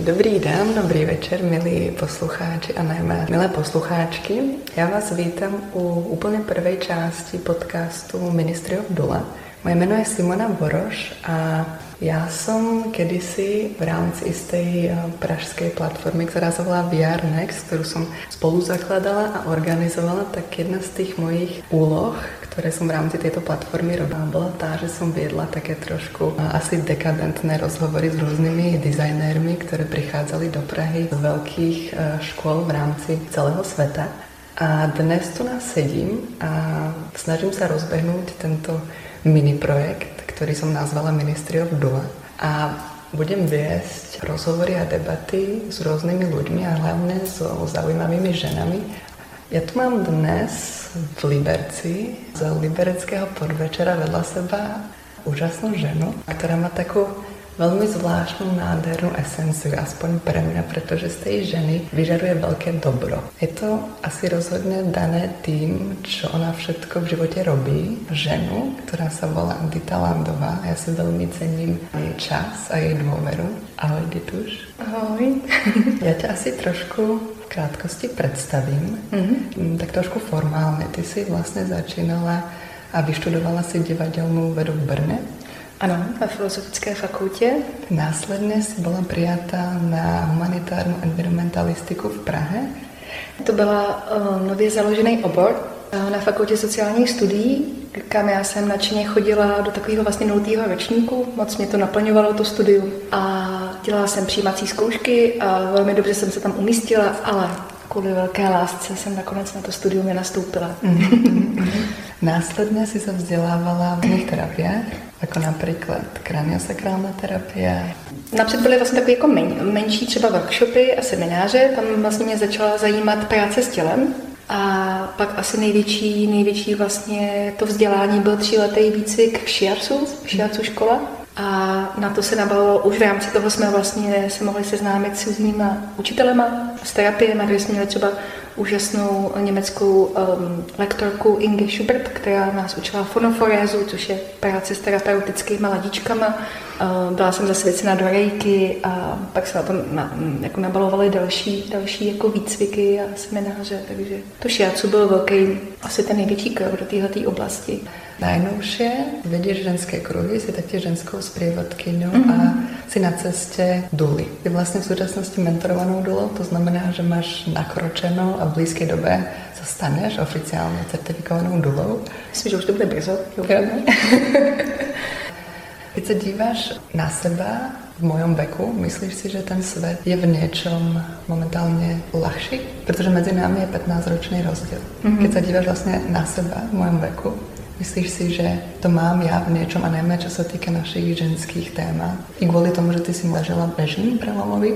Dobrý den, dobrý večer, milí poslucháči a najmä milé poslucháčky. Já vás vítám u úplně prvé části podcastu Ministry of Dula. Moje jméno je Simona Boroš a já jsem kedysi v rámci istej eh, pražské platformy, která se volá VR Next, kterou jsem spolu zakladala a organizovala, tak jedna z těch mojich úloh, které jsem v rámci této platformy robila, byla tá, že jsem viedla také trošku asi dekadentné rozhovory s různými designérmi, které přicházeli do Prahy z velkých eh, škol v rámci celého světa. A dnes tu nás sedím a snažím se rozbehnout tento mini projekt, ktorý som nazvala Ministry of Dula. A budem viesť rozhovory a debaty s rôznymi ľuďmi a hlavne so zaujímavými ženami. Ja tu mám dnes v Liberci z libereckého podvečera vedľa seba úžasnú ženu, ktorá má takú velmi zvláštnou nádhernou esenciu, aspoň pre mňa, pretože z tej ženy vyžaruje veľké dobro. Je to asi rozhodne dané tým, čo ona všetko v živote robí. Ženu, ktorá sa volá Dita Landová. Ja si veľmi cením jej čas a jej dôveru. Ahoj, Dituš. Ahoj. ja ťa asi trošku krátkosti představím. Mm-hmm. Tak trošku formálně. Ty si vlastně začínala a vyštudovala si divadelnou vedu v Brně. Ano, na Filozofické fakultě. Následně si byla přijata na humanitárnu environmentalistiku v Prahe. To byla uh, nově založený obor uh, na fakultě sociálních studií, kam já jsem nadšeně chodila do takového vlastně nultého ročníku. Moc mě to naplňovalo, to studium. A dělala jsem přijímací zkoušky a velmi dobře jsem se tam umístila, ale kvůli velké lásce jsem nakonec na to studium nenastoupila. Mm-hmm. Následně si se vzdělávala v jiných terapiách, jako například kraniosakrální terapie. Napřed byly vlastně takové jako men, menší třeba workshopy a semináře, tam vlastně mě začala zajímat práce s tělem, a pak asi největší, největší vlastně to vzdělání byl tříletý výcvik v Šiarcu, v Šiarcu škola, a na to se nabalovalo, už v rámci toho jsme vlastně se mohli seznámit s různýma učitelema, s terapiemi, kde jsme měli třeba úžasnou německou um, lektorku Inge Schubert, která nás učila fonoforézu, což je práce s terapeutickými ladičkama. Uh, byla jsem zasvěcena do rejky a pak se na to na, jako nabalovaly další, další jako výcviky a semináře, takže to šiacu byl velký, asi ten největší krok do této oblasti. Najnovšie vedieš ženské kruhy, si taktiež ženskou sprievodkyňou mm-hmm. a si na ceste duly. Ty vlastne v súčasnosti mentorovanou dulou, to znamená, že máš nakročenou a v blízké dobe sa staneš oficiálne certifikovanou dulou. Myslím, že už to bude brzo. Keď sa díváš na seba v mojom veku, myslíš si, že ten svet je v niečom momentálne ľahší? Protože mezi námi je 15-ročný rozdiel. Mm-hmm. Keď sa díváš vlastne na seba v mojom veku, Myslíš si, že to mám já v něčem a nejméně, co se týká našich ženských témat? I kvůli tomu, že ty si zažila režim prelomový?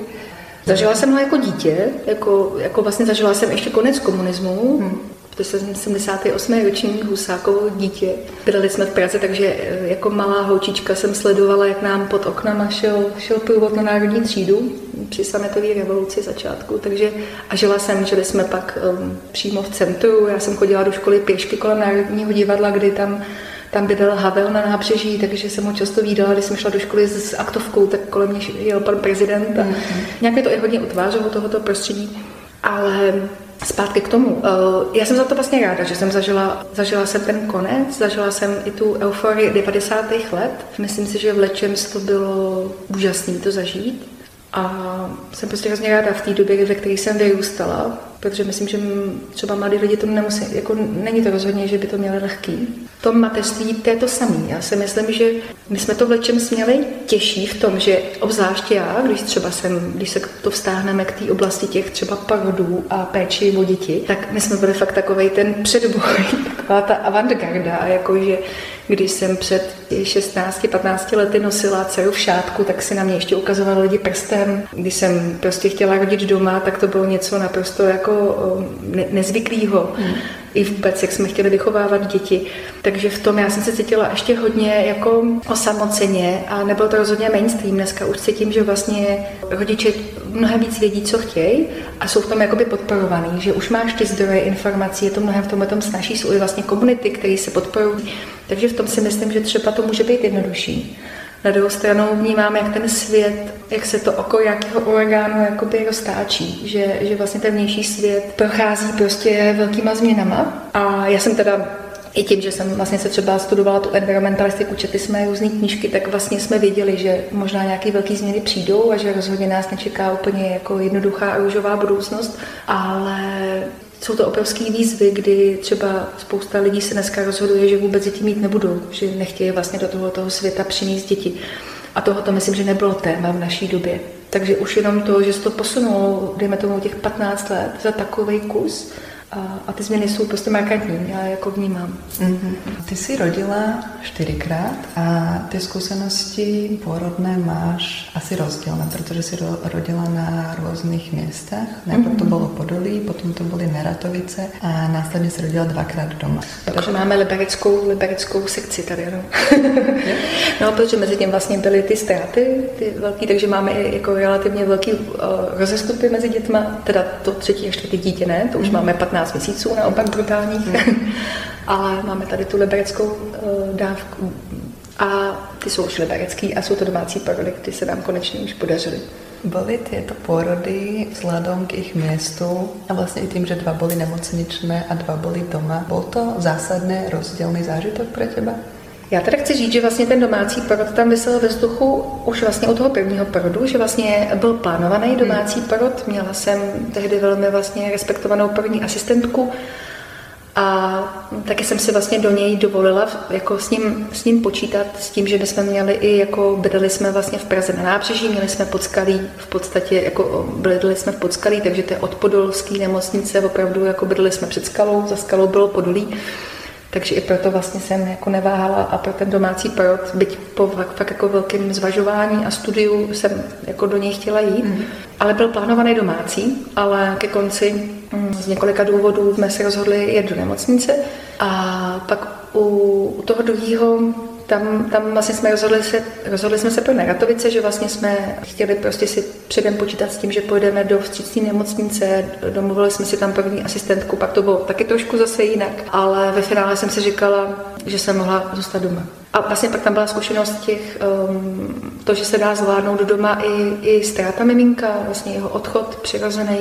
Zažila jsem ho jako dítě, jako, jako vlastně zažila jsem ještě konec komunismu, hmm to jsem 78. ročník Husákovo dítě. Bydleli jsme v Praze, takže eh, jako malá holčička jsem sledovala, jak nám pod oknama šel, šel průvod na národní třídu při sametové revoluci začátku. Takže a žila jsem, žili jsme pak um, přímo v centru. Já jsem chodila do školy pěšky kolem Národního divadla, kdy tam tam bydlel Havel na nábřeží, takže jsem ho často viděla, když jsem šla do školy s aktovkou, tak kolem mě jel pan prezident a mm-hmm. nějak mě to i hodně utvářelo tohoto prostředí. Ale Zpátky k tomu. Eh, já jsem za to vlastně ráda, že jsem zažila, zažila jsem ten konec, zažila jsem i tu euforii 90. let. Myslím si, že v Lečem to bylo úžasné to zažít. A jsem prostě hrozně ráda v té době, ve které jsem vyrůstala, protože myslím, že třeba mladí lidi to nemusí, jako není to rozhodně, že by to měli lehký. V tom mateřství to je to samé. Já si myslím, že my jsme to v lečem směli těžší v tom, že obzvlášť já, když třeba jsem, když se to vztáhneme k té oblasti těch třeba parodů a péči o děti, tak my jsme byli fakt takový ten předboj, taková ta avantgarda, jakože když jsem před 16-15 lety nosila dceru v šátku, tak si na mě ještě ukazovali lidi prstem. Když jsem prostě chtěla rodit doma, tak to bylo něco naprosto jako ne- nezvyklého. Hmm i vůbec, jak jsme chtěli vychovávat děti. Takže v tom já jsem se cítila ještě hodně jako osamoceně a nebyl to rozhodně mainstream. Dneska už cítím, že vlastně rodiče mnohem víc vědí, co chtějí a jsou v tom jakoby podporovaný, že už máš ty zdroje informací, je to mnohem v tomhle tom snaží, jsou i vlastně komunity, které se podporují. Takže v tom si myslím, že třeba to může být jednodušší. Na druhou stranu vnímám, jak ten svět, jak se to oko jakého orgánu jakoby roztáčí, že, že vlastně ten vnější svět prochází prostě velkýma změnama. A já jsem teda i tím, že jsem vlastně se třeba studovala tu environmentalistiku, četli jsme různé knížky, tak vlastně jsme věděli, že možná nějaké velké změny přijdou a že rozhodně nás nečeká úplně jako jednoduchá a růžová budoucnost, ale jsou to obrovské výzvy, kdy třeba spousta lidí se dneska rozhoduje, že vůbec děti mít nebudou, že nechtějí vlastně do toho, toho světa přinést děti. A tohoto myslím, že nebylo téma v naší době. Takže už jenom to, že se to posunulo, dejme tomu těch 15 let za takový kus, a, a ty změny jsou prostě markantní, já jako vnímám. Mm-hmm. Ty jsi rodila čtyřikrát a ty zkušenosti porodné máš asi rozdílné, protože jsi rodila na různých městech. Nejprve mm-hmm. to bylo Podolí, potom to byly Neratovice a následně se rodila dvakrát doma. Takže máme liberickou, liberickou sekci tady, no. no, protože mezi tím vlastně byly ty ztráty, ty velký, takže máme i jako relativně velký uh, rozestupy mezi dětma, teda to třetí a čtvrtý dítě ne, to už mm-hmm. máme 15 15 měsíců, naopak brutálních. Mm. Ale máme tady tu libereckou uh, dávku. A ty jsou už liberecký a jsou to domácí porody, ty se nám konečně už podařily. Byly tyto porody vzhledem k jejich městu a vlastně i tím, že dva byly nemocničné a dva byly doma, byl to zásadný rozdílný zážitek pro těba? Já teda chci říct, že vlastně ten domácí porod tam vysel ve vzduchu už vlastně od toho prvního porodu, že vlastně byl plánovaný hmm. domácí porod. Měla jsem tehdy velmi vlastně respektovanou porodní asistentku a taky jsem si vlastně do něj dovolila jako s ním, s ním počítat, s tím, že jsme měli i jako bydleli jsme vlastně v Praze na nábřeží, měli jsme podskalí, v podstatě jako bydleli jsme v podskalí, takže to je od podolské nemocnice, opravdu jako bydleli jsme před skalou, za skalou bylo podolí. Takže i proto vlastně jsem jako neváhala a pro ten domácí porod, byť po fakt, jako velkém zvažování a studiu jsem jako do něj chtěla jít, mm. ale byl plánovaný domácí, ale ke konci mm, z několika důvodů jsme se rozhodli jet do nemocnice a pak u, u toho druhého tam, tam vlastně jsme rozhodli se, rozhodli jsme se pro Neratovice, že vlastně jsme chtěli prostě si předem počítat s tím, že pojedeme do vstřícní nemocnice, domluvili jsme si tam první asistentku, pak to bylo taky trošku zase jinak, ale ve finále jsem si říkala, že jsem mohla zůstat doma. A vlastně pak tam byla zkušenost těch, um, to, že se dá zvládnout doma i, i ztráta miminka, vlastně jeho odchod přirozený.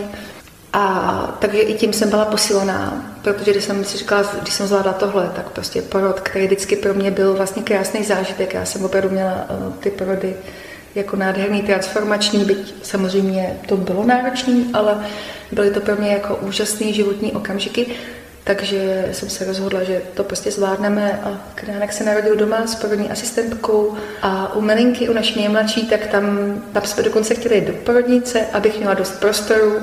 A takže i tím jsem byla posílená, protože když jsem si říkala, když jsem zvládla tohle, tak prostě porod, který vždycky pro mě byl vlastně krásný zážitek. Já jsem opravdu měla uh, ty porody jako nádherný, transformační, byť samozřejmě to bylo náročné, ale byly to pro mě jako úžasné životní okamžiky. Takže jsem se rozhodla, že to prostě zvládneme a Kránek se narodil doma s porodní asistentkou a u Melinky, u naší nejmladší, tak tam, tam jsme dokonce chtěli do porodnice, abych měla dost prostoru.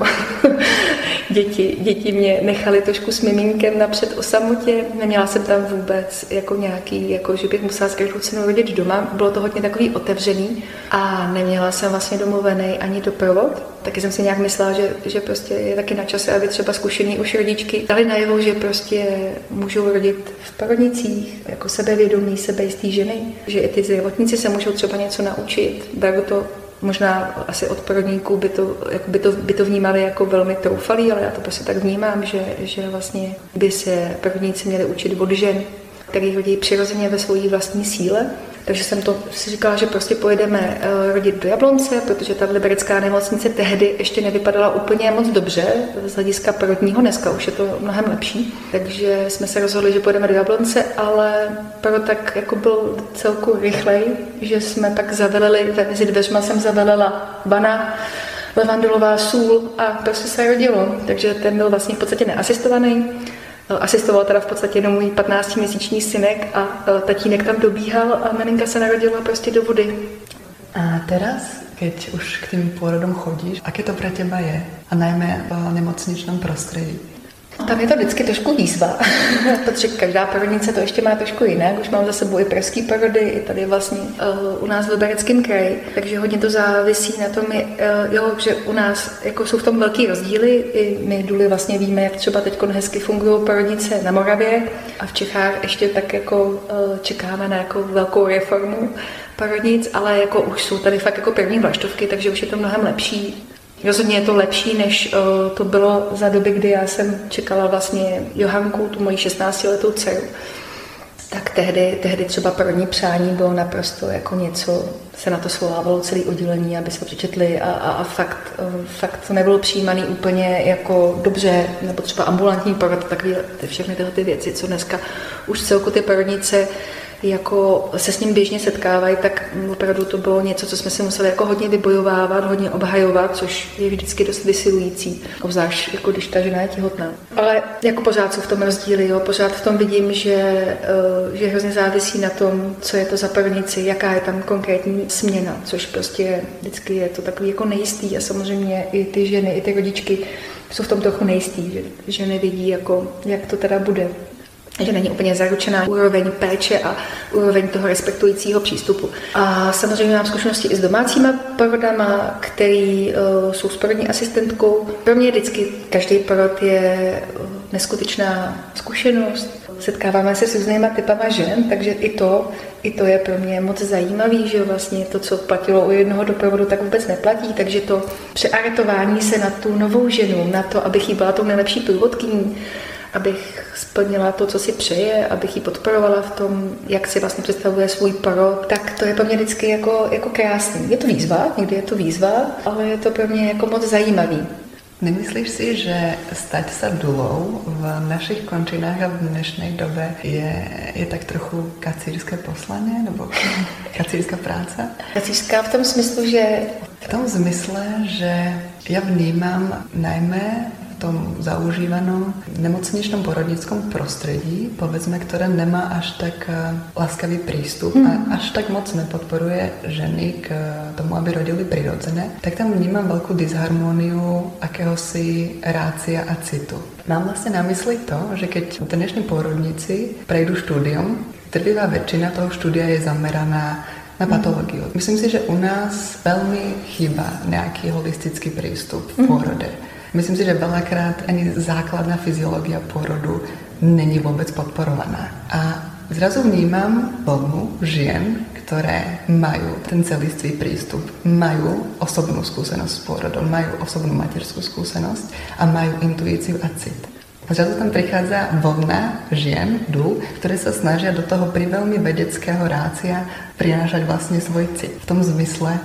děti, děti mě nechali trošku s miminkem napřed o samotě, neměla jsem tam vůbec jako nějaký, jako že bych musela s každou cenu rodit doma, bylo to hodně takový otevřený a neměla jsem vlastně domluvený ani doprovod, taky jsem si nějak myslela, že, že prostě je taky na čase, aby třeba zkušený už rodičky dali najevo, že prostě můžou rodit v porodnicích, jako sebevědomí, sebejistý ženy, že i ty zdravotníci se můžou třeba něco naučit. Beru to možná asi od porodníků by to, jako by to, by to vnímali jako velmi troufalý, ale já to prostě tak vnímám, že, že vlastně by se porodníci měli učit od žen, který rodí přirozeně ve své vlastní síle takže jsem to si říkala, že prostě pojedeme uh, rodit do Jablonce, protože ta liberecká nemocnice tehdy ještě nevypadala úplně moc dobře z hlediska porodního, dneska už je to mnohem lepší. Takže jsme se rozhodli, že pojedeme do Jablonce, ale pro tak jako byl celku rychlej, že jsme pak zavelili, mezi dveřma jsem zavelela vana, levandulová sůl a prostě se rodilo. Takže ten byl vlastně v podstatě neasistovaný. Asistoval teda v podstatě jenom můj 15-měsíční synek a e, tatínek tam dobíhal a Meninka se narodila prostě do vody. A teraz, keď už k tým pôrodom chodíš, aké to pro teba je? A najmä v nemocničnom prostředí? Tam je to vždycky trošku výzva, protože každá porodnice to ještě má trošku jinak. Už mám za sebou i pražský porody, i tady vlastně uh, u nás v Libereckém kraji, takže hodně to závisí na tom, je, uh, jo, že u nás jako jsou v tom velký rozdíly. I my důly vlastně víme, jak třeba teď hezky fungují porodnice na Moravě a v Čechách ještě tak jako uh, čekáme na jako velkou reformu porodnic, ale jako už jsou tady fakt jako první vlaštovky, takže už je to mnohem lepší. Rozhodně je to lepší, než uh, to bylo za doby, kdy já jsem čekala vlastně Johanku, tu moji 16-letou dceru. tak tehdy, tehdy třeba první přání bylo naprosto jako něco, se na to svolávalo celý oddělení, aby se přečetli a, a, a fakt, fakt to nebylo přijímané úplně jako dobře, nebo třeba ambulantní porod, takové všechny tyhle ty věci, co dneska už celku ty porodnice jako se s ním běžně setkávají, tak opravdu to bylo něco, co jsme si museli jako hodně vybojovávat, hodně obhajovat, což je vždycky dost vysilující, obzvlášť jako když ta žena je těhotná. Ale jako pořád jsou v tom rozdíly, jo, pořád v tom vidím, že, eh, že hrozně závisí na tom, co je to za prvnici, jaká je tam konkrétní směna, což prostě vždycky je to takový jako nejistý a samozřejmě i ty ženy, i ty rodičky jsou v tom trochu nejistý, že ženy vidí, jako, jak to teda bude že není úplně zaručená úroveň péče a úroveň toho respektujícího přístupu. A samozřejmě mám zkušenosti i s domácíma porodama, který uh, jsou s porodní asistentkou. Pro mě vždycky každý porod je uh, neskutečná zkušenost. Setkáváme se s různýma typama žen, takže i to, i to je pro mě moc zajímavý, že vlastně to, co platilo u jednoho doprovodu, tak vůbec neplatí, takže to přearetování se na tu novou ženu, na to, abych jí byla tou nejlepší průvodkyní, abych splnila to, co si přeje, abych ji podporovala v tom, jak si vlastně představuje svůj porod, tak to je pro mě vždycky jako, jako krásný. Je to výzva, někdy je to výzva, ale je to pro mě jako moc zajímavý. Nemyslíš si, že stať se dulou v našich končinách a v dnešní době je, je tak trochu kacírské poslanie nebo kacírská práce? Kacírská v tom smyslu, že... V tom zmysle, že já vnímám najmä tom zaužívanom nemocničnom porodnickom prostredí, povedzme, ktoré nemá až tak eh, láskavý prístup mm. a mhm. až tak moc nepodporuje ženy k tomu, aby rodili prirodzené, tak tam vnímam veľkú disharmóniu akéhosi rácia a citu. Mám vlastne na mysli to, že keď dnešní porodníci prejdú štúdium, trvivá väčšina toho štúdia je zameraná na patológiu. Myslím si, že u nás veľmi chýba nejaký holistický prístup v mhm. pôrode. Myslím si, že veľakrát ani základná fyziológia porodu není vôbec podporovaná. A zrazu vnímam vlnu žien, ktoré majú ten celistvý prístup, majú osobnú skúsenosť s pôrodom, majú osobnú materskú skúsenosť a majú intuíciu a cit. A zrazu tam prichádza vlna žien, dú, ktoré sa snažia do toho pri veľmi vedeckého rácia prinášať vlastne svoj cit. V tom zmysle,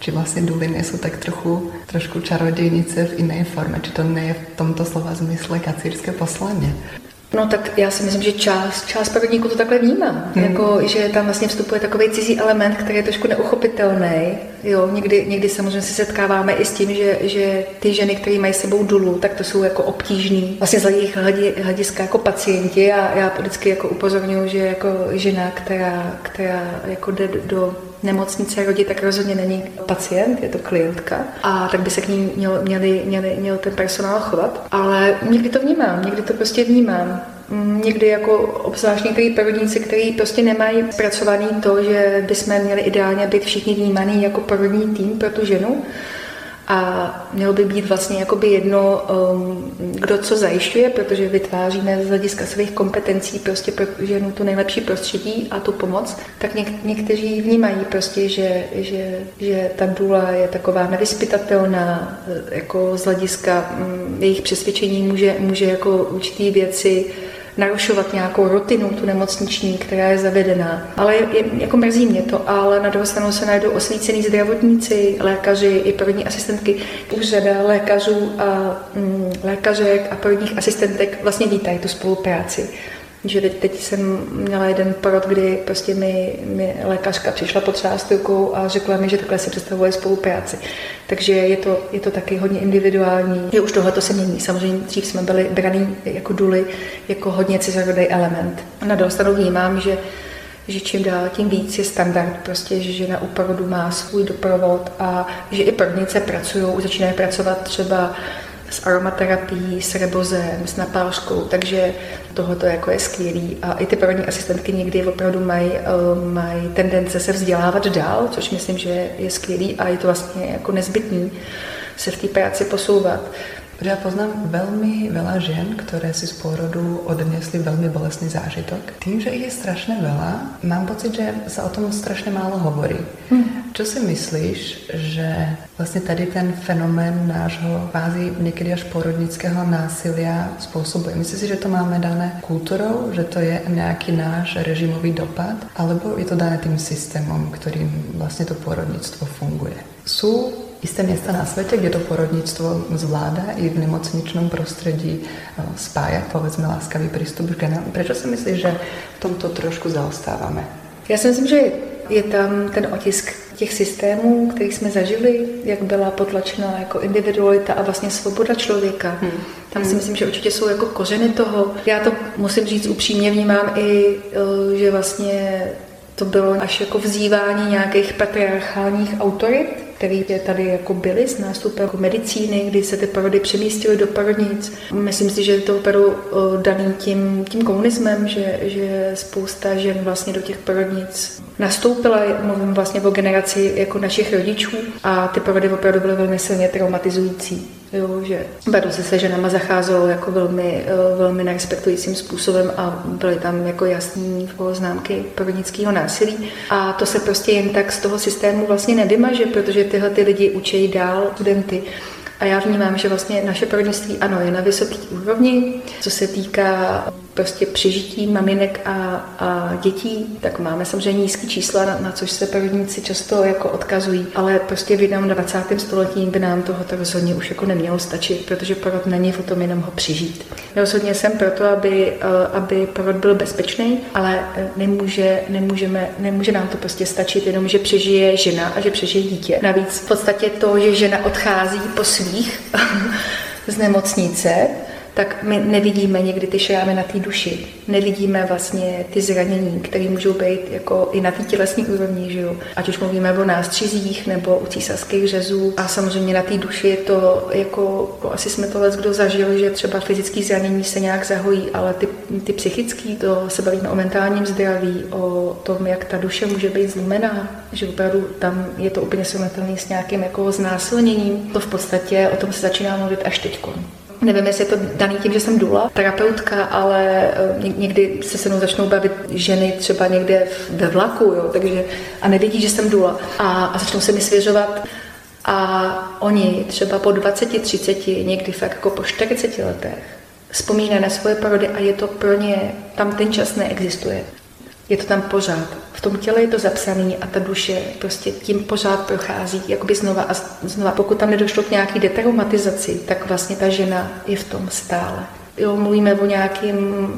či vlastně duliny jsou tak trochu, trošku čarodějnice v jiné formě, či to nie je v tomto slova zmysle kacírské poslaně. No tak já si myslím, že část, část parodníků to takhle vnímá. Hmm. Jako, že tam vlastně vstupuje takový cizí element, který je trošku neuchopitelný. Jo, někdy, někdy samozřejmě se setkáváme i s tím, že, že ty ženy, které mají sebou dulu, tak to jsou jako obtížný. Vlastně z jejich hlediska jako pacienti a já vždycky jako upozorňuji, že jako žena, která, která jako jde do nemocnice rodit, tak rozhodně není pacient, je to klientka a tak by se k ní měl, měli, měli, měl ten personál chovat. Ale někdy to vnímám, někdy to prostě vnímám. Mm, někdy jako obzvlášť některý porodníci, kteří prostě nemají zpracovaný to, že bychom měli ideálně být všichni vnímaný jako porodní tým pro tu ženu, a mělo by být vlastně jakoby jedno, um, kdo co zajišťuje, protože vytváříme z hlediska svých kompetencí prostě pro ženu tu nejlepší prostředí a tu pomoc, tak něk- někteří vnímají prostě, že, že, že ta důla je taková nevyspytatelná, jako z hlediska um, jejich přesvědčení může, může jako určitý věci narušovat nějakou rutinu, tu nemocniční, která je zavedená. Ale je, jako mrzí mě to, ale na druhou stranu se najdou osvícený zdravotníci, lékaři i první asistentky. Už řada lékařů a mm, lékařek a prvních asistentek vlastně vítají tu spolupráci. Že teď, teď jsem měla jeden porod, kdy prostě mi, mi lékařka přišla pod rukou a řekla mi, že takhle si představuje spolupráci. Takže je to, je to taky hodně individuální. Je už tohle to se mění. Samozřejmě dřív jsme byli braný jako duly, jako hodně cizorodý element. Na druhou stranu vnímám, že že čím dál tím víc je standard, prostě, že žena u porodu má svůj doprovod a že i porodnice pracují, začínají pracovat třeba s aromaterapií, s rebozem, s napálškou, takže tohoto jako je skvělý. A i ty porodní asistentky někdy opravdu mají, uh, mají tendence se vzdělávat dál, což myslím, že je skvělý a je to vlastně jako nezbytný se v té práci posouvat. Že ja poznám veľmi veľa žien, ktoré si z pôrodu odnesli veľmi bolestný zážitok. Tým, že ich je strašne veľa, mám pocit, že sa o tom strašne málo hovorí. Hmm. Čo si myslíš, že vlastne tady ten fenomén nášho kvázi niekedy až porodnického násilia spôsobuje? Myslíš si, že to máme dané kultúrou, že to je nejaký náš režimový dopad, alebo je to dané tým systémom, ktorým vlastne to porodnictvo funguje? Sú isté miesta na svete, kde to porodníctvo zvláda i v nemocničnom prostredí eh, spájať, povedzme, láskavý prístup k ženám. Prečo si myslíš, že v tomto trošku zaostáváme? Já si myslím, že je tam ten otisk těch systémů, který jsme zažili, jak byla potlačena jako individualita a vlastně svoboda člověka. Hmm. Tam si hmm. myslím, že určitě jsou jako kořeny toho. Já to musím říct upřímně, vnímám i, eh, že vlastně to bylo až jako vzývání nějakých patriarchálních autorit, které tady jako byly s nástupem jako medicíny, kdy se ty porody přemístily do porodnic. Myslím si, že je to opravdu daný tím, tím komunismem, že, že spousta žen vlastně do těch porodnic nastoupila, mluvím vlastně o generaci jako našich rodičů a ty porody opravdu byly velmi silně traumatizující. Jo, že Badu se ženama zacházelo jako velmi, eh, velmi nerespektujícím způsobem a byly tam jako jasný známky porodnického násilí. A to se prostě jen tak z toho systému vlastně nevymaže, protože tyhle ty lidi učí dál studenty. A já vnímám, že vlastně naše porodnictví ano, je na vysoké úrovni, co se týká prostě přežití maminek a, a dětí, tak máme samozřejmě nízké čísla, na, na což se prvníci často jako odkazují, ale prostě v 21. století by nám toho to rozhodně už jako nemělo stačit, protože porod není o tom jenom ho přežít. Rozhodně jsem proto, aby, eh, aby porod byl bezpečný, ale eh, nemůže, nemůžeme, nemůže nám to prostě stačit jenom, že přežije žena a že přežije dítě. Navíc v podstatě to, že žena odchází po svých z nemocnice, tak my nevidíme někdy ty šrámy na té duši. Nevidíme vlastně ty zranění, které můžou být jako i na té tělesné úrovni, že jo? Ať už mluvíme o nástřizích nebo u císařských řezů. A samozřejmě na té duši je to jako, jako asi jsme to kdo zažil, že třeba fyzické zranění se nějak zahojí, ale ty, ty psychické, to se bavíme o mentálním zdraví, o tom, jak ta duše může být zlomená, že opravdu tam je to úplně srovnatelné s nějakým jako znásilněním. To v podstatě o tom se začíná mluvit až teď. Nevím, jestli je to daný tím, že jsem důla, terapeutka, ale eh, někdy se se mnou začnou bavit ženy třeba někde ve vlaku, jo, takže, a nevědí, že jsem důla. A, a začnou se mi svěřovat a oni třeba po 20, 30, někdy fakt jako po 40 letech vzpomínají na svoje porody a je to pro ně, tam ten čas neexistuje. Je to tam pořád. V tom těle je to zapsané a ta duše prostě tím pořád prochází, jakoby znova a znova. Pokud tam nedošlo k nějaký detraumatizaci, tak vlastně ta žena je v tom stále. Jo, mluvíme o, nějakým,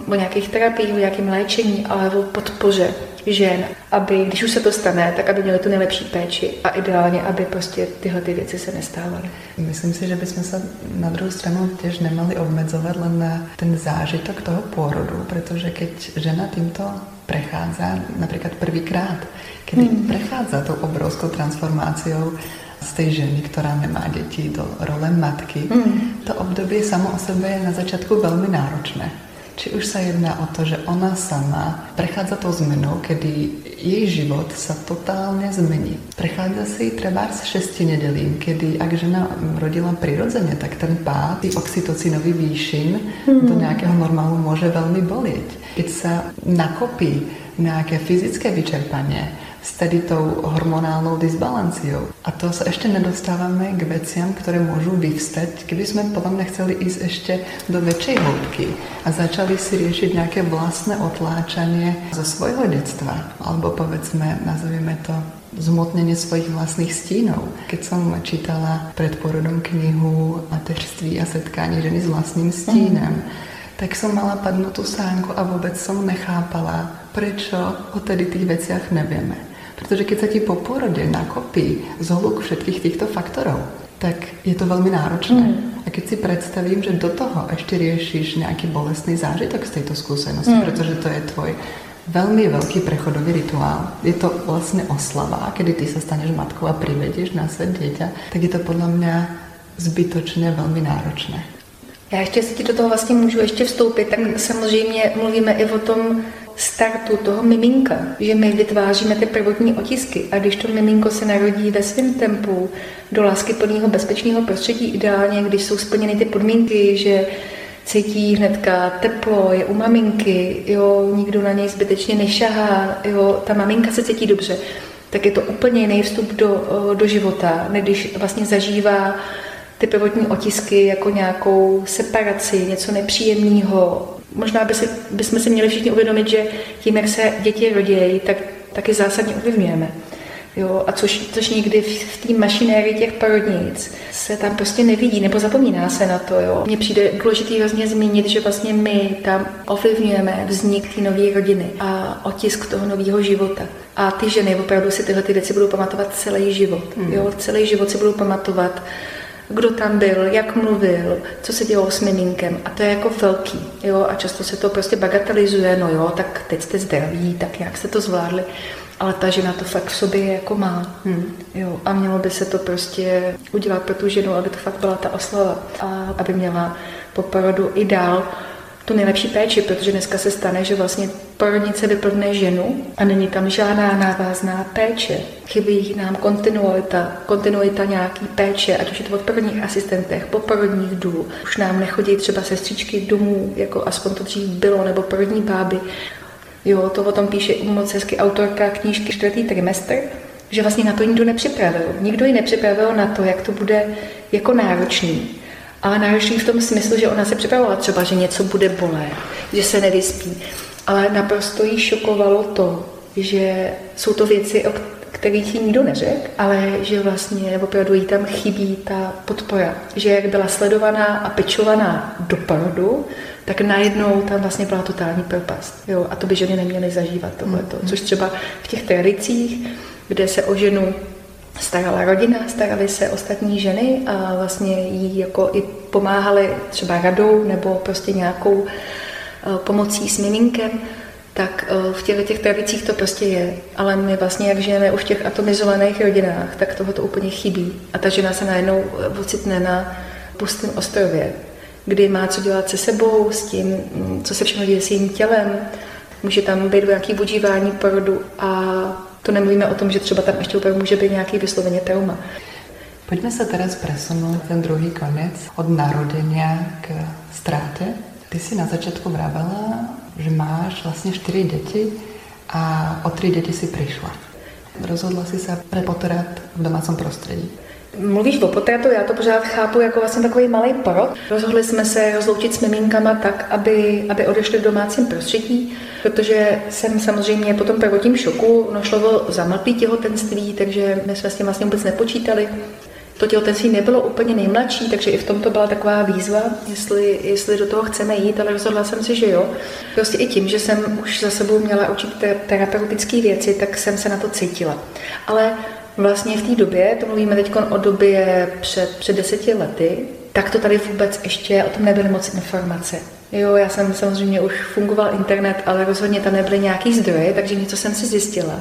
o nějakých terapiích, o nějakém léčení, ale o podpoře žen, aby, když už se to stane, tak aby měli tu nejlepší péči a ideálně, aby prostě tyhle ty věci se nestávaly. Myslím si, že bychom se na druhou stranu těž nemali obmedzovat len na ten zážitok toho pôrodu, protože keď žena týmto prechádza napríklad prvýkrát, kedy mm. prechádza tou obrovskou transformáciou z tej ženy, ktorá nemá deti, do role matky. Mm. To obdobie samo o sebe je na začiatku veľmi náročné. Či už sa jedná o to, že ona sama prechádza tou zmenou, kedy jej život sa totálne zmení. Prechádza si treba z šesti nedelím, kedy ak žena rodila prirodzene, tak ten pád, oxytocinový výšin mm. do nejakého normálu môže veľmi bolieť. Keď sa nakopí nejaké fyzické vyčerpanie, s tedy tou hormonálnou disbalanciou. A to sa ešte nedostávame k veciam, ktoré môžu vyvstať, keby sme potom nechceli ísť ešte do väčšej hĺbky a začali si riešiť nejaké vlastné otláčanie zo svojho detstva, alebo povedzme, nazveme to zmotnenie svojich vlastných stínov. Keď som čítala pred porodom knihu Mateřství a setkání ženy s vlastným stínem, mm. tak som mala padnutú sánku a vôbec som nechápala, prečo o tedy tých veciach nevieme. Protože keď sa ti po porode nakopí zhluk všetkých týchto faktorov, tak je to veľmi náročné. Mm. A keď si predstavím, že do toho ešte riešiš nejaký bolestný zážitok z tejto skúsenosti, mm. pretože to je tvoj veľmi veľký prechodový rituál. Je to vlastne oslava, kedy ty sa staneš matkou a privedieš na svet dieťa, tak je to podľa mňa zbytočne veľmi náročné. Já ještě si do toho vlastně můžu ještě vstoupit, tak samozřejmě mluvíme i o tom startu toho miminka, že my vytváříme ty prvotní otisky a když to miminko se narodí ve svém tempu do lásky plného bezpečného prostředí, ideálně, když jsou splněny ty podmínky, že cítí hnedka teplo, je u maminky, jo, nikdo na něj zbytečně nešahá, jo, ta maminka se cítí dobře, tak je to úplně jiný vstup do, do života, když vlastně zažívá ty prvotní otisky jako nějakou separaci, něco nepříjemného. Možná by si, bychom si měli všichni uvědomit, že tím, jak se děti rodějí, tak taky zásadně ovlivňujeme. Jo, a což, což někdy v, v té mašinérii těch porodnic se tam prostě nevidí, nebo zapomíná se na to. Jo. Mně přijde důležité vlastně zmínit, že vlastně my tam ovlivňujeme vznik té nové rodiny a otisk toho nového života. A ty ženy opravdu si tyhle ty věci budou pamatovat celý život. Mm. Jo, celý život si budou pamatovat, kdo tam byl, jak mluvil, co se dělo s miminkem. A to je jako velký. Jo? A často se to prostě bagatelizuje, no jo, tak teď jste zdraví, tak jak jste to zvládli. Ale ta žena to fakt v sobě jako má. Hmm. Jo, a mělo by se to prostě udělat pro tu ženu, aby to fakt byla ta oslava. A aby měla po porodu i dál tu nejlepší péči, protože dneska se stane, že vlastně porodnice vyplne ženu a není tam žádná návazná péče. Chybí nám kontinuita, kontinuita nějaký péče, ať už je to od porodních asistentech, po porodních důl. Už nám nechodí třeba sestřičky domů, jako aspoň to dřív bylo, nebo porodní báby. Jo, to o tom píše moc hezky autorka knížky čtvrtý trimestr, že vlastně na to nikdo nepřipravil. Nikdo ji nepřipravil na to, jak to bude jako náročný. Ale náročný v tom smyslu, že ona se připravovala třeba, že něco bude bolet, že se nevyspí. Ale naprosto jí šokovalo to, že jsou to věci, o kterých jí nikdo neřekl, ale že vlastně opravdu jí tam chybí ta podpora. Že jak byla sledovaná a pečovaná do porodu, tak najednou tam vlastně byla totální propast. Jo, a to by ženy neměly zažívat tohleto. Mm. Což třeba v těch tradicích, kde se o ženu starala rodina, starali se ostatní ženy a vlastně jí jako i pomáhali třeba radou nebo prostě nějakou eh, pomocí s miminkem, tak eh, v těchto těch tradicích to prostě je. Ale my vlastně, jak žijeme už v těch atomizovaných rodinách, tak toho to úplně chybí. A ta žena se najednou ocitne na pustém ostrově, kdy má co dělat se sebou, s tím, mm, co se všechno děje s jejím tělem. Může tam být nějaký budívání porodu a to nemluvíme o tom, že třeba tam ještě úplně může být nějaký vysloveně trauma. Pojďme se teraz presunout ten druhý konec od narodenia k ztráte. Ty si na začátku vravela, že máš vlastně čtyři děti a o tři děti si přišla. Rozhodla si se pre potrat v domácím prostředí. Mluvíš o potratu, já to pořád chápu jako vlastně takový malý porod. Rozhodli jsme se rozloučit s miminkama tak, aby, aby odešli v domácím prostředí, protože jsem samozřejmě po tom prvotním šoku našlo o zamlklý těhotenství, takže my jsme s tím vlastně vůbec nepočítali. To těhotenství nebylo úplně nejmladší, takže i v tom to byla taková výzva, jestli, jestli do toho chceme jít, ale rozhodla jsem si, že jo. Prostě i tím, že jsem už za sebou měla určité terapeutické věci, tak jsem se na to cítila. Ale Vlastně v té době, to mluvíme teď o době před, před deseti lety, tak to tady vůbec ještě o tom nebyly moc informace. Jo, já jsem samozřejmě už fungoval internet, ale rozhodně tam nebyly nějaký zdroje, takže něco jsem si zjistila.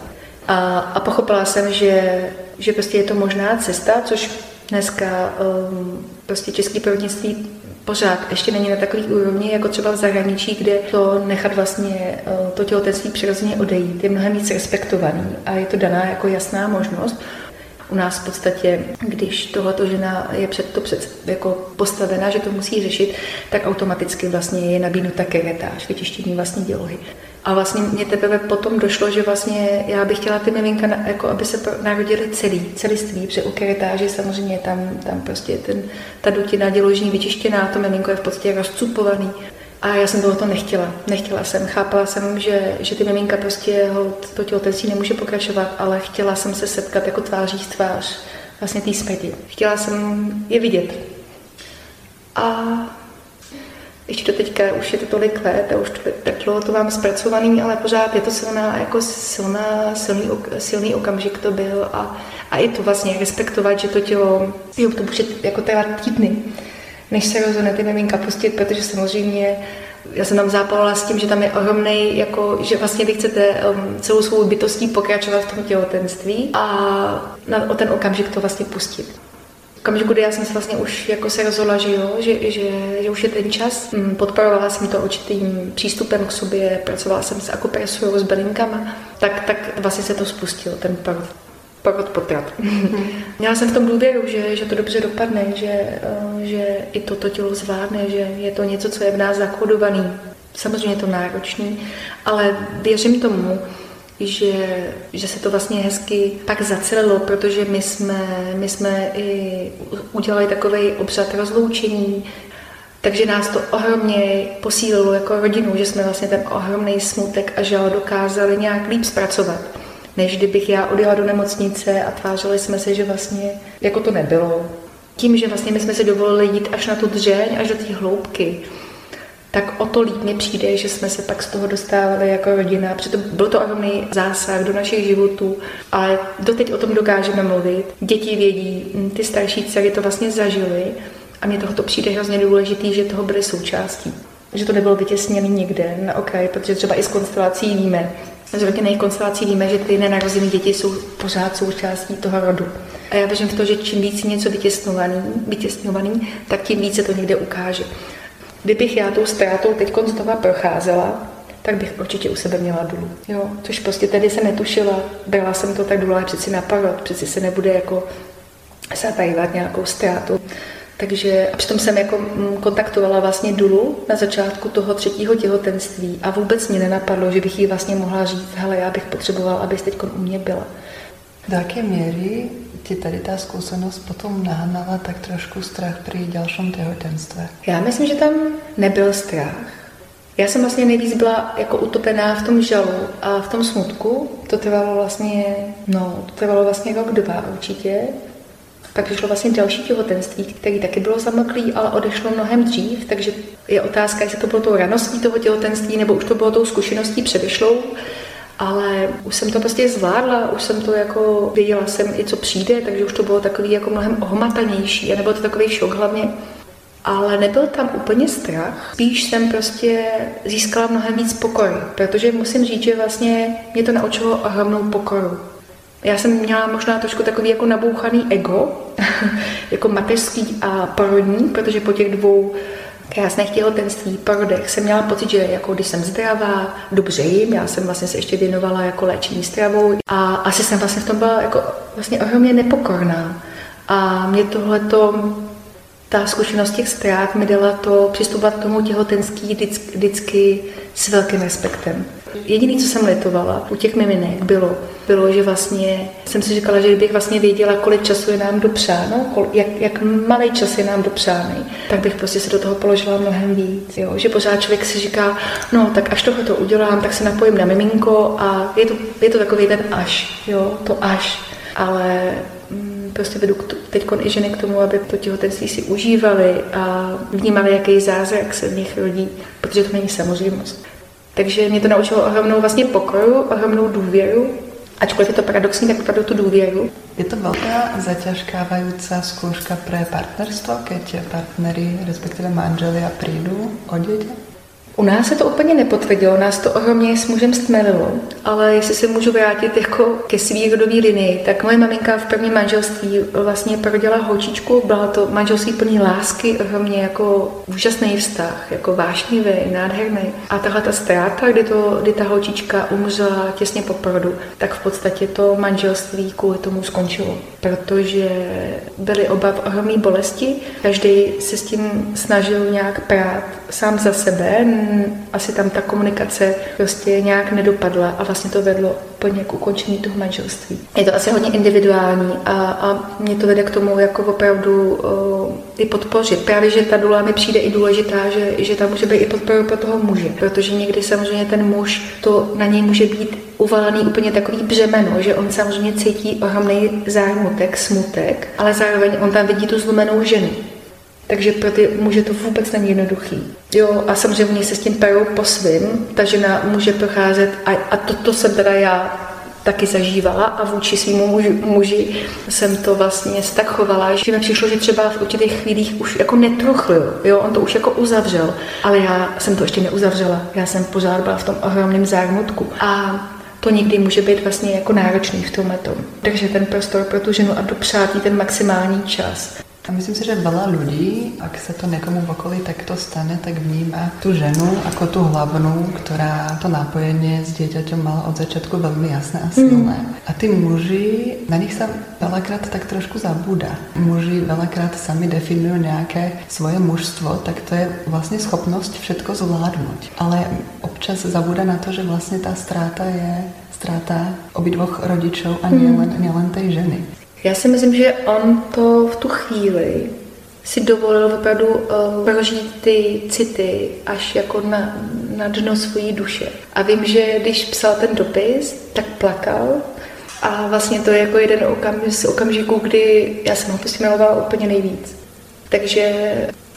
A, a pochopila jsem, že, že prostě je to možná cesta, což dneska um, prostě český porodnictví pořád ještě není na takový úrovni, jako třeba v zahraničí, kde to nechat vlastně uh, to těhotenství přirozeně odejít je mnohem víc respektovaný a je to daná jako jasná možnost. U nás v podstatě, když tohoto žena je před to před, jako postavena, že to musí řešit, tak automaticky vlastně je nabídnuta keretáž, vytištění vlastní dělohy. A vlastně mě teprve potom došlo, že vlastně já bych chtěla ty miminka, jako aby se narodili celý, celiství, protože u keretáže samozřejmě tam, tam prostě ten, ta dutina děložní vyčištěná, to miminko je v podstatě rozcupovaný. A já jsem to nechtěla. Nechtěla jsem. Chápala jsem, že, že ty miminka prostě ho, to těhotenství nemůže pokračovat, ale chtěla jsem se setkat jako tváří v tvář vlastně té smrti. Chtěla jsem je vidět. A ještě do teďka už je to tolik let a už to, dlouho to mám zpracovaný, ale pořád je to silná, jako silná, silný, silný okamžik to byl a, a i to vlastně respektovat, že to tělo, jo, to může jako trvat týdny, než se rozhodne ty miminka pustit, protože samozřejmě já jsem tam zápalila s tím, že tam je ohromný, jako, že vlastně vy chcete um, celou svou bytostí pokračovat v tom těhotenství a na, o ten okamžik to vlastně pustit okamžiku, kdy já jsem se vlastně už jako se rozhodla, že jo, že, že, že už je ten čas, mm, podporovala jsem to určitým přístupem k sobě, pracovala jsem s akupresurou, s bylinkama, tak, tak vlastně se to spustilo, ten porod porod potrat. Měla jsem v tom důvěru, že, že to dobře dopadne, že, eh, že i toto tělo zvládne, že je to něco, co je v nás zakodovaný. Samozřejmě je to náročný, ale věřím tomu, že, že se to vlastně hezky pak zacelilo, protože my jsme, my jsme i udělali takový obřad rozloučení, takže nás to ohromně posílilo jako rodinu, že jsme vlastně ten ohromný smutek a žal dokázali nějak líp zpracovat, než kdybych já odjela do nemocnice a tvářili jsme se, že vlastně jako to nebylo. Tím, že vlastně my jsme si dovolili jít až na tu dřeň, až do té hloubky, tak o to líp mi přijde, že jsme se pak z toho dostávali jako rodina. Přitom byl to ohromný zásah do našich životů, ale doteď o tom dokážeme mluvit. Děti vědí, hm, ty starší dcery to vlastně zažily a mně tohoto přijde hrozně důležitý, že toho byly součástí. Že to nebylo vytěsněné někde na okraji, protože třeba i z konstelací víme, z rodinných konstelací víme, že ty nenarozené děti jsou pořád součástí toho rodu. A já věřím v to, že čím víc něco vytěsňovaný, vytěsňovaný, tak tím více to někde ukáže. Kdybych já tou ztrátou teď znova procházela, tak bych určitě u sebe měla důl. Jo, což prostě tady se netušila. Byla jsem to tak důl, ale přeci na rok, přeci se nebude jako zatajovat nějakou ztrátu. Takže a přitom jsem jako mm, kontaktovala vlastně Dulu na začátku toho třetího těhotenství a vůbec mě nenapadlo, že bych jí vlastně mohla říct, hele, já bych potřebovala, abys teď u mě byla. Do jaké míry ti tady ta zkušenost potom nahnala tak trošku strach při dalším těhotenství? Já myslím, že tam nebyl strach. Já jsem vlastně nejvíc byla jako utopená v tom žalu a v tom smutku. To trvalo vlastně, no, to trvalo vlastně rok, dva určitě. Pak přišlo vlastně další těhotenství, který taky bylo zamlklý, ale odešlo mnohem dřív, takže je otázka, jestli to bylo tou raností toho těhotenství, nebo už to bylo tou zkušeností předešlou ale už jsem to prostě zvládla, už jsem to jako, věděla jsem i co přijde, takže už to bylo takový jako mnohem ohmatanější a nebyl to takový šok hlavně. Ale nebyl tam úplně strach, spíš jsem prostě získala mnohem víc pokory, protože musím říct, že vlastně mě to naučilo ohromnou pokoru. Já jsem měla možná trošku takový jako nabouchaný ego, jako mateřský a porodní, protože po těch dvou krásných těhotenství, porodech jsem měla pocit, že jako když jsem zdravá, dobře jim, já jsem vlastně se ještě věnovala jako léčení stravou a asi jsem vlastně v tom byla jako vlastně ohromně nepokorná. A mě tohleto, ta zkušenost těch ztrát mi dala to přistupovat k tomu těhotenství vždycky, vždycky s velkým respektem. Jediné, co jsem letovala u těch miminek, bylo, bylo, že vlastně jsem si říkala, že kdybych vlastně věděla, kolik času je nám dopřáno, kol, jak, jak malý čas je nám dopřáný, tak bych prostě se do toho položila mnohem víc. Jo? Že pořád člověk si říká, no tak až tohle to udělám, tak se napojím na miminko a je to, je to takový ten až, jo, to až. Ale mm, prostě vedu teď i ženy k tomu, aby to těhotenství si užívali a vnímali, jaký zázrak se v nich rodí, protože to není samozřejmost. Takže mě to naučilo ohromnou vlastně pokoru, ohromnou důvěru, ačkoliv je to paradoxní, tak opravdu tu důvěru. Je to velká zaťažkávající zkouška pro partnerstvo, keď partnery, respektive manželi a přijdu o děti? U nás se to úplně nepotvrdilo, nás to ohromně s mužem stmelilo, ale jestli se můžu vrátit jako ke svý rodové linii, tak moje maminka v prvním manželství vlastně porodila holčičku, byla to manželství plný lásky, ohromně jako úžasný vztah, jako vášnivý, nádherný. A tahle ta ztráta, kdy, to, kdy ta holčička umřela těsně po porodu, tak v podstatě to manželství kvůli tomu skončilo, protože byly oba v ohromné bolesti, každý se s tím snažil nějak prát sám za sebe, asi tam ta komunikace prostě nějak nedopadla a vlastně to vedlo plně k ukončení toho manželství. Je to asi hodně individuální a, a mě to vede k tomu jako opravdu uh, i podpořit. Právě, že ta dula mi přijde i důležitá, že, že tam může být i podpora pro toho muže, protože někdy samozřejmě ten muž, to na něj může být uvalený úplně takový břemeno, že on samozřejmě cítí ohromný zármutek, smutek, ale zároveň on tam vidí tu zlomenou ženu. Takže pro ty muže to vůbec není jednoduchý. Jo, a samozřejmě se s tím perou po svým. Ta žena může procházet, a, a to, to jsem teda já taky zažívala a vůči svým muži, muži jsem to vlastně tak chovala, že mi přišlo, že třeba v určitých chvílích už jako netruchlil, jo, on to už jako uzavřel, ale já jsem to ještě neuzavřela, já jsem pořád byla v tom ohromném zármutku a to někdy může být vlastně jako náročný v tomhle tom. Takže ten prostor pro tu ženu a dopřát ten maximální čas A myslím si, že veľa ľudí, ak sa to niekomu v okolí takto stane, tak vníma tú ženu ako tú hlavnú, ktorá to nápojenie s dieťaťom mala od začiatku veľmi jasné a silné. Mm. A tí muži, na nich sa veľakrát tak trošku zabúda. Muži veľakrát sami definujú nejaké svoje mužstvo, tak to je vlastne schopnosť všetko zvládnuť. Ale občas zabúda na to, že vlastne tá stráta je stráta obidvoch rodičov a nielen, mm. nielen tej ženy. Já si myslím, že on to v tu chvíli si dovolil opravdu uh, prožít ty city až jako na, na dno svojí duše. A vím, že když psal ten dopis, tak plakal a vlastně to je jako jeden okam, z okamžiků, kdy já jsem ho prostě milovala úplně nejvíc. Takže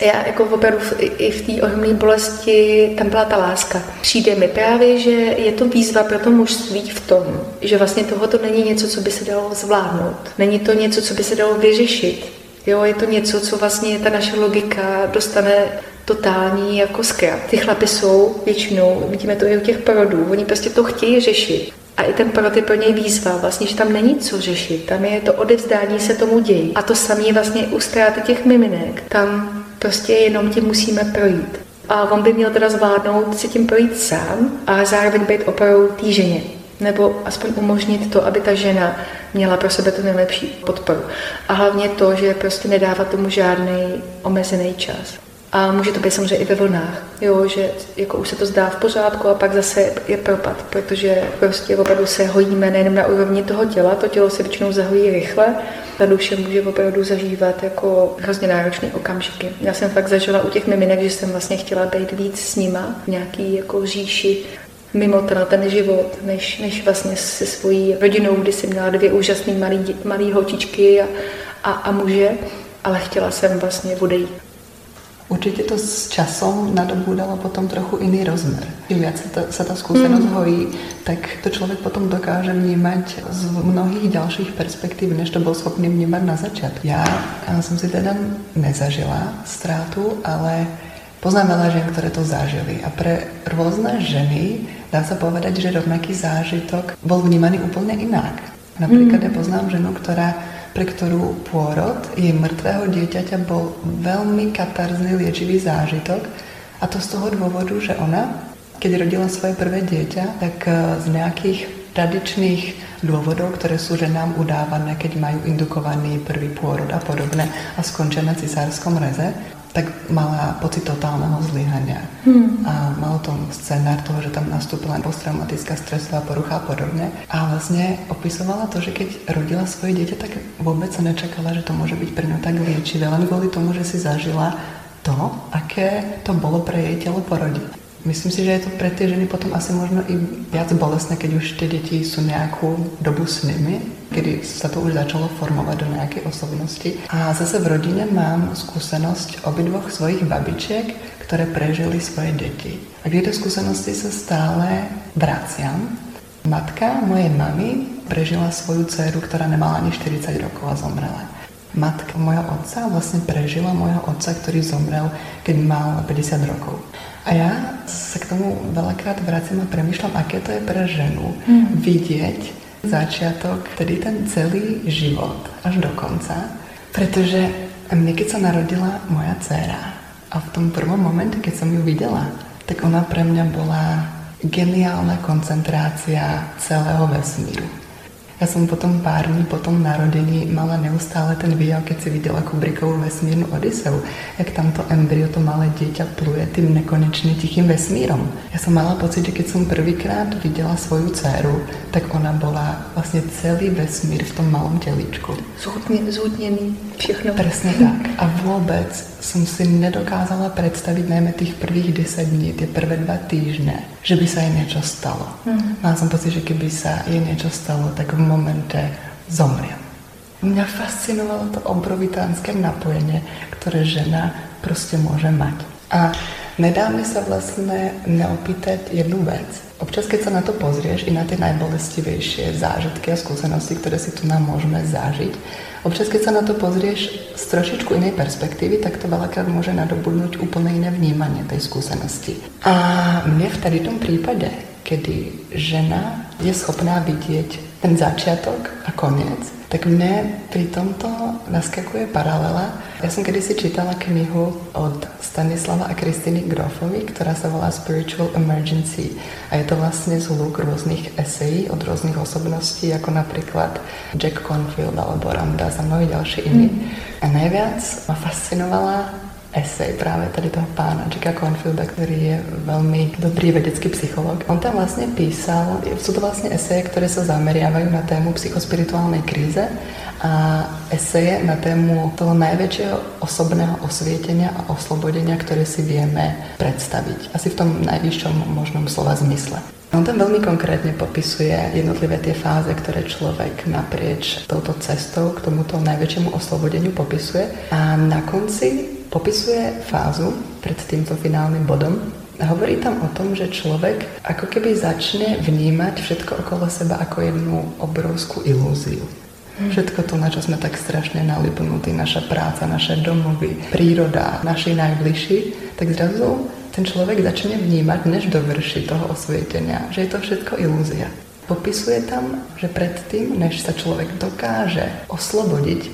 já jako opravdu i v té ohromné bolesti tam byla ta láska. Přijde mi právě, že je to výzva pro to mužství v tom, že vlastně tohoto není něco, co by se dalo zvládnout. Není to něco, co by se dalo vyřešit. Jo, je to něco, co vlastně ta naše logika dostane totální jako zkrat. Ty chlapy jsou většinou, vidíme to i u těch porodů, oni prostě to chtějí řešit. A i ten je pro něj výzva, vlastně, že tam není co řešit, tam je to odevzdání se tomu ději. A to samé vlastně u ztráty těch miminek. Tam prostě jenom tím musíme projít. A on by měl teda zvládnout si tím projít sám a zároveň být oporou té ženě. Nebo aspoň umožnit to, aby ta žena měla pro sebe tu nejlepší podporu. A hlavně to, že prostě nedává tomu žádný omezený čas. A může to být samozřejmě i ve vlnách, jo, že jako už se to zdá v pořádku a pak zase je propad, protože prostě opravdu se hojíme nejen na úrovni toho těla, to tělo se většinou zahojí rychle, ta duše může opravdu zažívat jako hrozně náročné okamžiky. Já jsem fakt zažila u těch miminek, že jsem vlastně chtěla být víc s nima, nějaký jako říši mimo ten, ten život, než, než vlastně se svojí rodinou, kdy jsem měla dvě úžasné malé holčičky a, a, a muže, ale chtěla jsem vlastně odejít. Určitě to s časom nadobúdalo potom trochu jiný rozmer. Čím viac se ta, sa ta skúsenosť mm. hojí, tak to člověk potom dokáže vnímať z mnohých dalších perspektív, než to byl schopný vnímat na začátku. Já, já jsem si teda nezažila ztrátu, ale poznám veľa žen, které to zažili. A pre rôzne ženy dá sa povedať, že rovnaký zážitok bol vnímaný úplne inak. Napríklad mm. ja poznám ženu, ktorá pre ktorú pôrod jej mŕtvého dieťaťa bol veľmi katarzný liečivý zážitok. A to z toho dôvodu, že ona, keď rodila svoje prvé dieťa, tak eh, z nejakých tradičných dôvodov, ktoré sú ženám udávané, keď majú indukovaný prvý pôrod a podobné a skončia na cisárskom reze, tak mala pocit totálneho zlyhania. Hmm. A malo to scénár toho, že tam nastúpila posttraumatická stresová porucha a podobne. A vlastne opisovala to, že keď rodila svoje dieťa, tak vôbec sa nečakala, že to môže byť pre ňu tak liečivé, len kvôli tomu, že si zažila to, aké to bolo pre jej telo porodiť. Myslím si, že je to pre tie ženy potom asi možno i viac bolestné, keď už tie deti sú nejakú dobu s nimi, kedy sa to už začalo formovať do nejakej osobnosti. A zase v rodine mám skúsenosť obidvoch svojich babičiek, ktoré prežili svoje deti. A k tejto skúsenosti sa stále vraciam. Matka mojej mamy prežila svoju dceru, ktorá nemala ani 40 rokov a zomrela. Matka mojho otca vlastne prežila mojho otca, ktorý zomrel, keď mal 50 rokov. A já se k tomu veľakrát vracím a premýšľam, aké to je pre ženu mm. vidieť začiatok, tedy ten celý život až do konca. Protože mne, keď sa narodila moja dcera a v tom prvom momente, keď som ju videla, tak ona pre mňa bola geniálna koncentrácia celého vesmíru. Ja som potom pár dní po tom narodení mala neustále ten výjav, keď si videla Kubrickovú vesmírnu Odiseu, jak tamto embryo, to malé dieťa pluje tým nekonečne tichým vesmírom. Ja som mala pocit, že keď som prvýkrát videla svoju dceru, tak ona bola vlastne celý vesmír v tom malom telíčku. Zhutnený, všechno. Presne tak. A vôbec som si nedokázala predstaviť najmä tých prvých 10 dní, tie prvé dva týždne, že by sa jej niečo stalo. Mm. Mala som pocit, že keby sa jej niečo stalo, tak v momente zomriem. Mňa fascinovalo to obrovitánske napojenie, ktoré žena prostě môže mať. A nedá mi sa vlastne neopýtať jednu vec. Občas, keď sa na to pozrieš, i na tie najbolestivejšie zážitky a skúsenosti, ktoré si tu nám môžeme zažiť, občas, keď sa na to pozrieš z trošičku inej perspektívy, tak to veľakrát môže nadobudnúť úplne iné vnímanie tej skúsenosti. A mne v tady tom prípade, kedy žena je schopná vidieť ten začiatok a koniec, tak mne pri tomto naskakuje paralela Já jsem kdysi čítala knihu od Stanislava a Kristiny Grofovi, která se volá Spiritual Emergency. A je to vlastně zhluk různých esejí od různých osobností, jako například Jack Confield alebo Ramdas a mnohí další jiní. Mm. A nejvíc ma fascinovala esej právě tady toho pána Jacka Confielda, který je velmi dobrý vědecký psycholog. On tam vlastně písal, jsou to vlastně eseje, které se zameriavají na tému psychospirituální krize a eseje na tému toho největšího osobného osvětění a oslobodenia, které si vieme představit. Asi v tom nejvyšším možnom slova zmysle. On tam velmi konkrétně popisuje jednotlivé ty fáze, které člověk naprieč touto cestou k tomuto největšímu oslobodení popisuje. A na konci popisuje fázu před tímto finálním bodem, a hovorí tam o tom, že člověk ako keby začne vnímať všetko okolo seba jako jednu obrovskou ilúziu. Hmm. Všetko to, na čo sme tak strašne nalipnutí, naša práca, naše domovy, príroda, naši najbližší, tak zrazu ten člověk začne vnímat, než dovrší toho osvětění, že je to všetko ilúzia. Popisuje tam, že předtím, než se člověk dokáže oslobodit,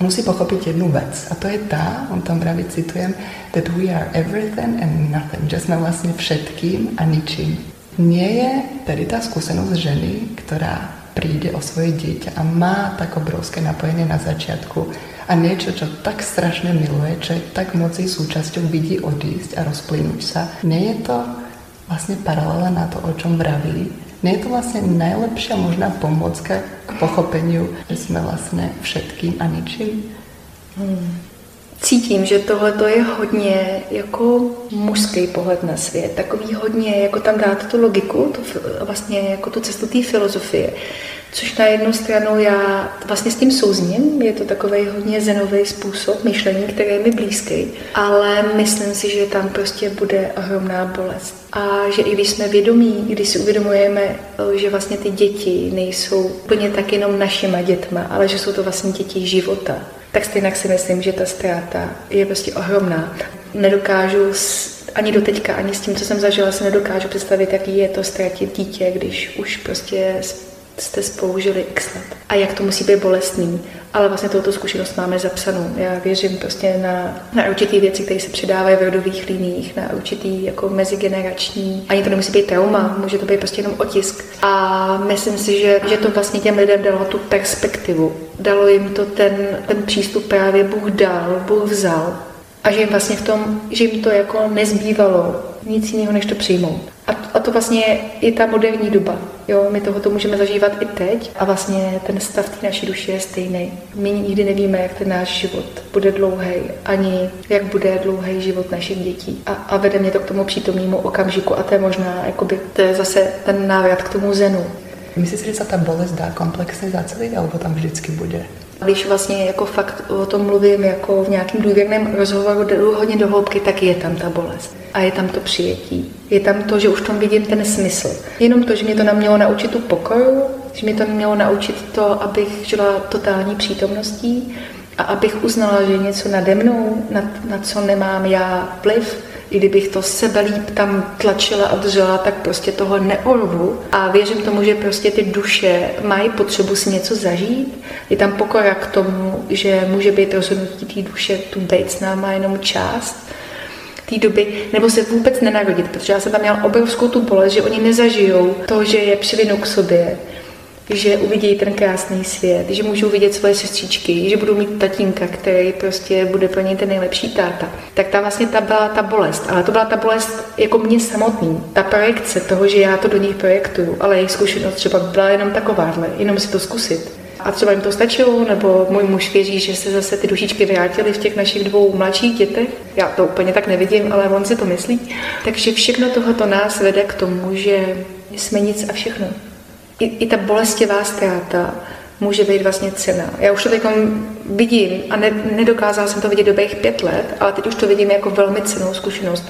musí pochopit jednu věc. A to je ta, on tam právě citujem, that we are everything and nothing, že jsme vlastně všetkým a ničím. Nie je tedy ta zkušenost ženy, která přijde o svoje dítě a má tak obrovské napojení na začátku a niečo, čo tak strašne miluje, čo je tak moci súčasťou, vidí odísť a rozplynúť sa. Nie je to vlastne paralela na to, o čom vraví. Nie je to vlastně najlepšia možná pomocka k pochopeniu, že jsme vlastně všetkým a ničím? Hmm. Cítím, že tohle je hodně jako mužský pohled na svět, takový hodně, jako tam dát tu logiku, tu, vlastně jako tu cestu té filozofie. Což na jednu stranu já vlastně s tím souzním, je to takový hodně zenový způsob myšlení, který je mi blízký, ale myslím si, že tam prostě bude ohromná bolest. A že i když jsme vědomí, když si uvědomujeme, že vlastně ty děti nejsou úplně tak jenom našima dětma, ale že jsou to vlastně děti života, tak stejně si myslím, že ta ztráta je prostě ohromná. Nedokážu s, ani do teďka, ani s tím, co jsem zažila, se nedokážu představit, jaký je to ztratit dítě, když už prostě jste spolu žili x let. A jak to musí být bolestný. Ale vlastně touto zkušenost máme zapsanou. Já věřím prostě na, na určitý věci, které se předávají v rodových liních, na určitý jako mezigenerační. Ani to nemusí být trauma, může to být prostě jenom otisk. A myslím si, že, že to vlastně těm lidem dalo tu perspektivu. Dalo jim to ten, ten přístup právě Bůh dal, Bůh vzal. A že jim vlastně v tom, že jim to jako nezbývalo nic jiného, než to přijmout. A, a to vlastně je i ta moderní doba. Jo, my tohoto můžeme zažívat i teď a vlastně ten stav té naší duše je stejný. My nikdy nevíme, jak ten náš život bude dlouhý, ani jak bude dlouhý život našich dětí. A, a vede mě to k tomu přítomnému okamžiku a to je možná, jakoby, to je zase ten návrat k tomu zenu. Myslíš, že se ta bolest dá komplexně zacelit, alebo tam vždycky bude? Když vlastně jako fakt o tom mluvím jako v nějakém důvěrném rozhovoru jdu hodně do hloubky, tak je tam ta bolest. A je tam to přijetí. Je tam to, že už tom vidím ten smysl. Jenom to, že mě to nám mělo naučit tu pokoru, že mě to mělo naučit to, abych žila totální přítomností a abych uznala, že něco nade mnou, na, na co nemám já vliv, i kdybych to sebelíp tam tlačila a držela, tak prostě toho neorvu. A věřím tomu, že prostě ty duše mají potřebu si něco zažít. Je tam pokora k tomu, že může být rozhodnutí té duše tu být s náma jenom část té doby, nebo se vůbec nenarodit, protože já jsem tam měla obrovskou tu bolest, že oni nezažijou to, že je přivinu k sobě, že uvidí ten krásný svět, že můžou vidět svoje sestřičky, že budou mít tatínka, který prostě bude pro ně ten nejlepší táta. Tak ta vlastně ta byla ta bolest, ale to byla ta bolest jako mě samotný, ta projekce toho, že já to do nich projektuju, ale jejich zkušenost třeba byla jenom takováhle, jenom si to zkusit. A třeba jim to stačilo, nebo můj muž věří, že se zase ty dušičky vrátily v těch našich dvou mladších dětech. Já to úplně tak nevidím, ale on si to myslí. Takže všechno tohoto nás vede k tomu, že jsme nic a všechno i, i ta bolestivá ztráta může být vlastně cena. Já už to teď vidím a ne, nedokázala jsem to vidět dobých pět let, ale teď už to vidím jako velmi cenou zkušenost,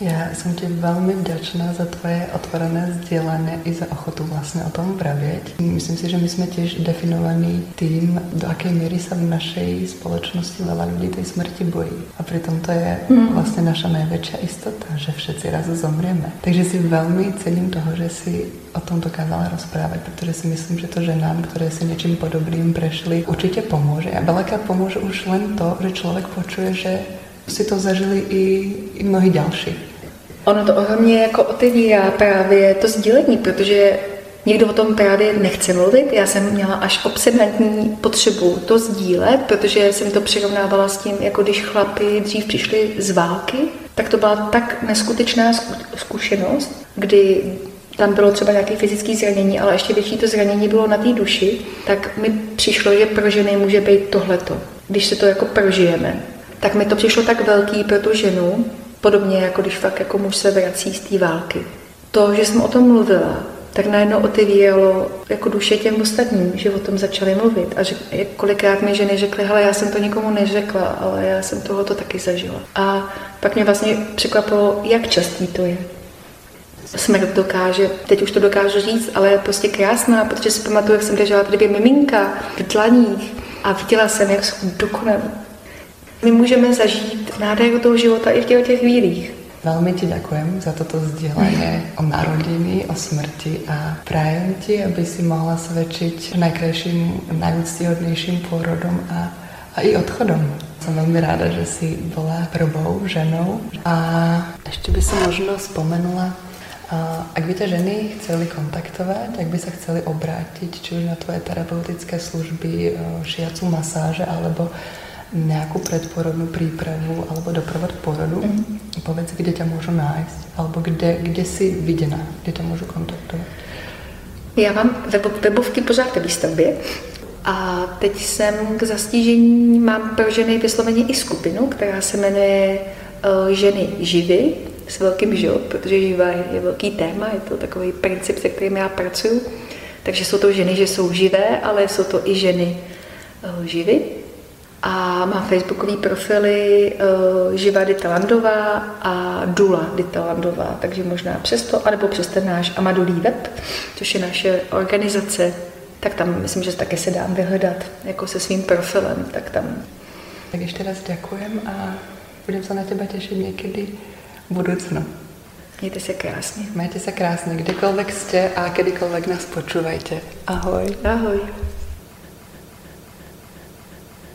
Já jsem ti velmi vděčná za tvoje otvorené sdělení i za ochotu vlastně o tom pravět. Myslím si, že my jsme těž definovaný tým, do jaké míry se v naší společnosti veľa lidí té smrti bojí. A přitom to je mm. vlastně naša největší jistota, že všetci raz zomřeme. Takže si velmi cením toho, že si o tom dokázala rozprávat, protože si myslím, že to ženám, které si něčím podobným prešli, určitě pomůže. A veľakrát pomůže už len to, že člověk počuje, že si to zažili i, i mnohí další. Ono to ohromně jako otevírá právě to sdílení, protože někdo o tom právě nechce mluvit. Já jsem měla až obsedantní potřebu to sdílet, protože jsem to přirovnávala s tím, jako když chlapi dřív přišli z války, tak to byla tak neskutečná zkušenost, kdy tam bylo třeba nějaké fyzické zranění, ale ještě větší to zranění bylo na té duši, tak mi přišlo, že pro ženy může být tohleto, když se to jako prožijeme. Tak mi to přišlo tak velký pro tu ženu, podobně jako když fakt jako muž se vrací z té války. To, že jsem o tom mluvila, tak najednou otevíralo jako duše těm ostatním, že o tom začali mluvit. A že, kolikrát mi ženy řekly, hele, já jsem to nikomu neřekla, ale já jsem tohoto taky zažila. A pak mě vlastně překvapilo, jak častý to je smrt dokáže, teď už to dokážu říct, ale je prostě krásná, protože si pamatuju, jak jsem držela dvě miminka v dlaních a viděla jsem, jak jsou dokonalí. My můžeme zažít nádheru toho života i v těch, těch chvílích. Velmi ti děkujem za toto sdělení o narodení, o smrti a prajem ti, aby si mohla svědčit nejkrajším, nejúctyhodnějším pôrodom a, a i odchodom. Jsem velmi ráda, že jsi byla probou ženou a ještě by si možno vzpomenula ak by to ženy chceli kontaktovať, ak by sa chceli obrátiť či už na tvoje terapeutické služby, šiacu masáže alebo nejakú predporodnú prípravu alebo doprovod porodu, mm. povedz, kde ťa môžu nájsť alebo kde, kde si viděna, kde ťa můžu kontaktovat. Já mám webovky pořád ve výstavbě a teď jsem k zastížení, mám pro ženy vysloveně i skupinu, která se jmenuje uh, Ženy živy s velkým Ž, protože živa je, velký téma, je to takový princip, se kterým já pracuji. Takže jsou to ženy, že jsou živé, ale jsou to i ženy uh, živy. A má facebookový profily uh, Živa Dita Landová a Dula Dita Landová, takže možná přes to, anebo přes ten náš Amadulí web, což je naše organizace, tak tam myslím, že také se dám vyhledat jako se svým profilem, tak tam. Tak ještě raz děkujem a budeme se na tebe těšit někdy budoucnu. Mějte se krásně. Majte se krásně, kdekoľvek jste a kedykoľvek nás počúvajte. Ahoj. Ahoj.